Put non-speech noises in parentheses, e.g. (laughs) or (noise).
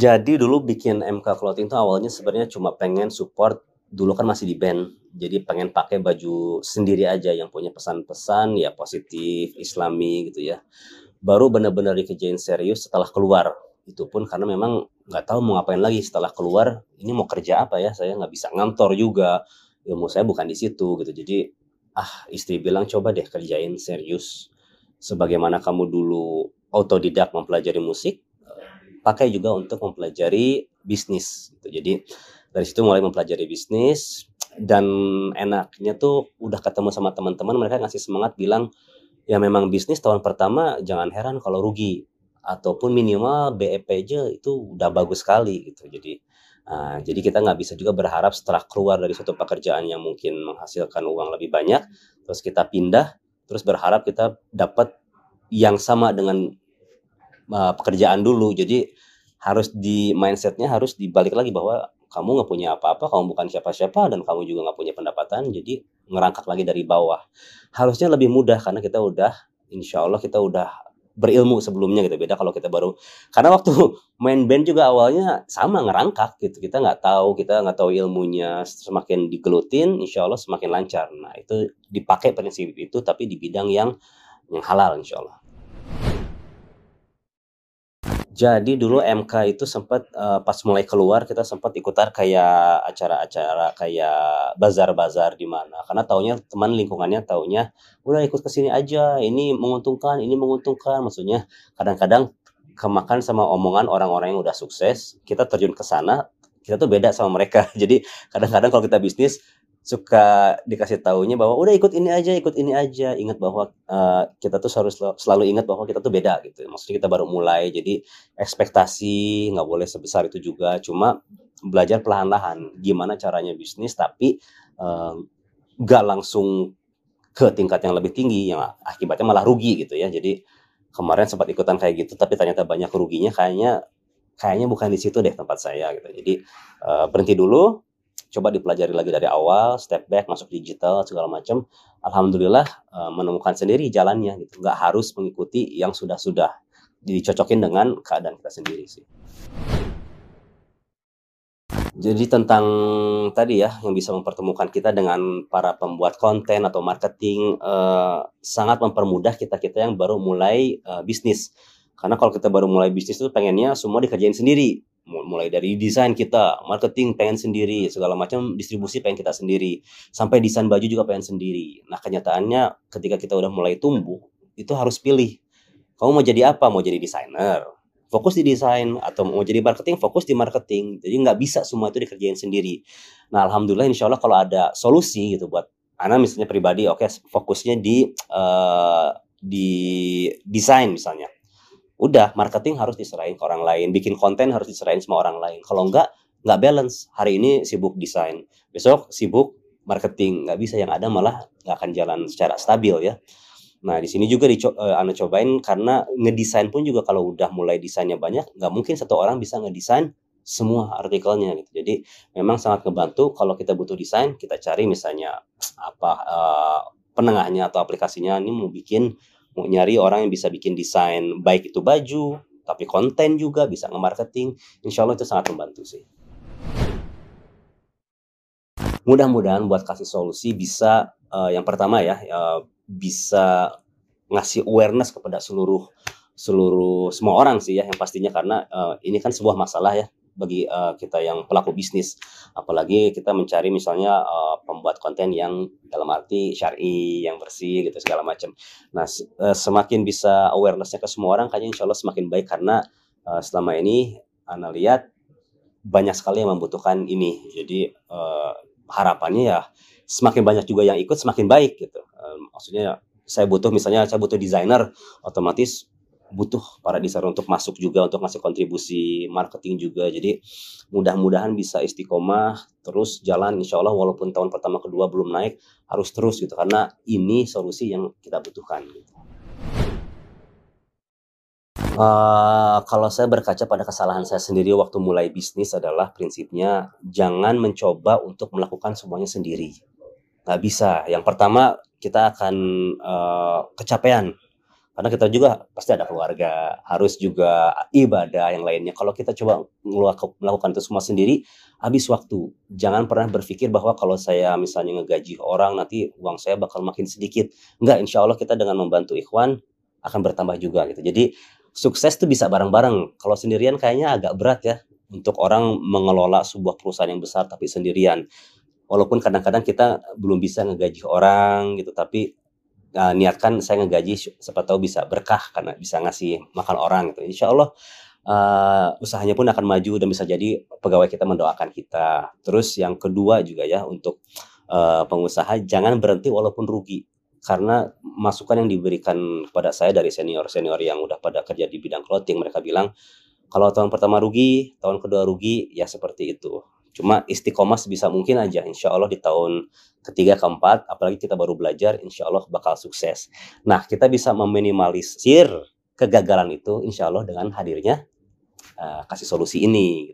Jadi dulu bikin MK Clothing itu awalnya sebenarnya cuma pengen support dulu kan masih di band. Jadi pengen pakai baju sendiri aja yang punya pesan-pesan ya positif, islami gitu ya. Baru benar-benar dikerjain serius setelah keluar. Itu pun karena memang nggak tahu mau ngapain lagi setelah keluar. Ini mau kerja apa ya? Saya nggak bisa ngantor juga. Ilmu saya bukan di situ gitu. Jadi ah istri bilang coba deh kerjain serius. Sebagaimana kamu dulu autodidak mempelajari musik, pakai juga untuk mempelajari bisnis gitu. Jadi dari situ mulai mempelajari bisnis dan enaknya tuh udah ketemu sama teman-teman mereka ngasih semangat bilang ya memang bisnis tahun pertama jangan heran kalau rugi ataupun minimal BEP aja itu udah bagus sekali gitu. Jadi uh, jadi kita nggak bisa juga berharap setelah keluar dari suatu pekerjaan yang mungkin menghasilkan uang lebih banyak terus kita pindah terus berharap kita dapat yang sama dengan uh, pekerjaan dulu. Jadi harus di mindsetnya harus dibalik lagi bahwa kamu nggak punya apa-apa, kamu bukan siapa-siapa dan kamu juga nggak punya pendapatan. Jadi ngerangkak lagi dari bawah. Harusnya lebih mudah karena kita udah, insya Allah kita udah berilmu sebelumnya gitu beda kalau kita baru karena waktu (laughs) main band juga awalnya sama ngerangkak gitu kita nggak tahu kita nggak tahu ilmunya semakin digelutin insya Allah semakin lancar nah itu dipakai prinsip itu tapi di bidang yang yang halal insya Allah jadi dulu MK itu sempat uh, pas mulai keluar kita sempat ikutan kayak acara-acara kayak bazar-bazar di mana. Karena taunya teman lingkungannya taunya udah ikut ke sini aja ini menguntungkan ini menguntungkan. Maksudnya kadang-kadang kemakan sama omongan orang-orang yang udah sukses kita terjun ke sana kita tuh beda sama mereka. (laughs) Jadi kadang-kadang kalau kita bisnis suka dikasih taunya bahwa udah ikut ini aja, ikut ini aja. Ingat bahwa uh, kita tuh harus selalu ingat bahwa kita tuh beda gitu. Maksudnya kita baru mulai, jadi ekspektasi nggak boleh sebesar itu juga. Cuma belajar perlahan-lahan gimana caranya bisnis, tapi uh, nggak langsung ke tingkat yang lebih tinggi, yang akibatnya malah rugi gitu ya. Jadi kemarin sempat ikutan kayak gitu, tapi ternyata banyak ruginya. Kayaknya kayaknya bukan di situ deh tempat saya gitu. Jadi uh, berhenti dulu, coba dipelajari lagi dari awal, step back, masuk digital segala macam. Alhamdulillah uh, menemukan sendiri jalannya gitu. Nggak harus mengikuti yang sudah-sudah. Dicocokin dengan keadaan kita sendiri sih. Jadi tentang tadi ya yang bisa mempertemukan kita dengan para pembuat konten atau marketing uh, sangat mempermudah kita kita yang baru mulai uh, bisnis. Karena kalau kita baru mulai bisnis itu pengennya semua dikerjain sendiri mulai dari desain kita, marketing pengen sendiri, segala macam distribusi pengen kita sendiri, sampai desain baju juga pengen sendiri. Nah kenyataannya ketika kita udah mulai tumbuh, itu harus pilih. Kamu mau jadi apa? Mau jadi desainer, fokus di desain, atau mau jadi marketing, fokus di marketing. Jadi nggak bisa semua itu dikerjain sendiri. Nah alhamdulillah insya Allah kalau ada solusi gitu buat anak misalnya pribadi, oke okay, fokusnya di uh, di desain misalnya udah marketing harus diserahin ke orang lain bikin konten harus diserahin sama orang lain. Kalau enggak nggak balance. Hari ini sibuk desain besok sibuk marketing. Nggak bisa yang ada malah nggak akan jalan secara stabil ya. Nah di sini juga dico uh, cobain karena ngedesain pun juga kalau udah mulai desainnya banyak nggak mungkin satu orang bisa ngedesain semua artikelnya gitu. Jadi memang sangat ngebantu kalau kita butuh desain kita cari misalnya apa uh, penengahnya atau aplikasinya. Ini mau bikin mau nyari orang yang bisa bikin desain baik itu baju tapi konten juga bisa nge-marketing. Insya Allah itu sangat membantu sih. Mudah-mudahan buat kasih solusi bisa uh, yang pertama ya uh, bisa ngasih awareness kepada seluruh seluruh semua orang sih ya yang pastinya karena uh, ini kan sebuah masalah ya bagi uh, kita yang pelaku bisnis. Apalagi kita mencari misalnya uh, pembuat konten yang dalam arti syari yang bersih gitu segala macam. Nah uh, semakin bisa awarenessnya ke semua orang kayaknya insya Allah semakin baik. Karena uh, selama ini anda lihat banyak sekali yang membutuhkan ini. Jadi uh, harapannya ya semakin banyak juga yang ikut semakin baik gitu. Uh, maksudnya saya butuh misalnya saya butuh desainer otomatis butuh para desainer untuk masuk juga untuk ngasih kontribusi marketing juga. Jadi mudah-mudahan bisa istiqomah terus jalan insya Allah walaupun tahun pertama kedua belum naik harus terus gitu karena ini solusi yang kita butuhkan gitu. Uh, kalau saya berkaca pada kesalahan saya sendiri waktu mulai bisnis adalah prinsipnya jangan mencoba untuk melakukan semuanya sendiri. Nggak bisa. Yang pertama kita akan uh, kecapean karena kita juga pasti ada keluarga, harus juga ibadah yang lainnya. Kalau kita coba melakukan itu semua sendiri, habis waktu. Jangan pernah berpikir bahwa kalau saya misalnya ngegaji orang nanti uang saya bakal makin sedikit. Enggak, insya Allah kita dengan membantu ikhwan akan bertambah juga gitu. Jadi sukses tuh bisa bareng-bareng. Kalau sendirian kayaknya agak berat ya untuk orang mengelola sebuah perusahaan yang besar tapi sendirian. Walaupun kadang-kadang kita belum bisa ngegaji orang gitu, tapi uh, niatkan saya ngegaji siapa tahu bisa berkah karena bisa ngasih makan orang gitu. Insya Allah uh, usahanya pun akan maju dan bisa jadi pegawai kita mendoakan kita. Terus yang kedua juga ya untuk uh, pengusaha jangan berhenti walaupun rugi karena masukan yang diberikan kepada saya dari senior-senior yang udah pada kerja di bidang clothing mereka bilang kalau tahun pertama rugi, tahun kedua rugi ya seperti itu. Cuma istiqomah sebisa mungkin aja. Insya Allah di tahun ketiga keempat, apalagi kita baru belajar, insya Allah bakal sukses. Nah, kita bisa meminimalisir kegagalan itu, insya Allah dengan hadirnya uh, kasih solusi ini.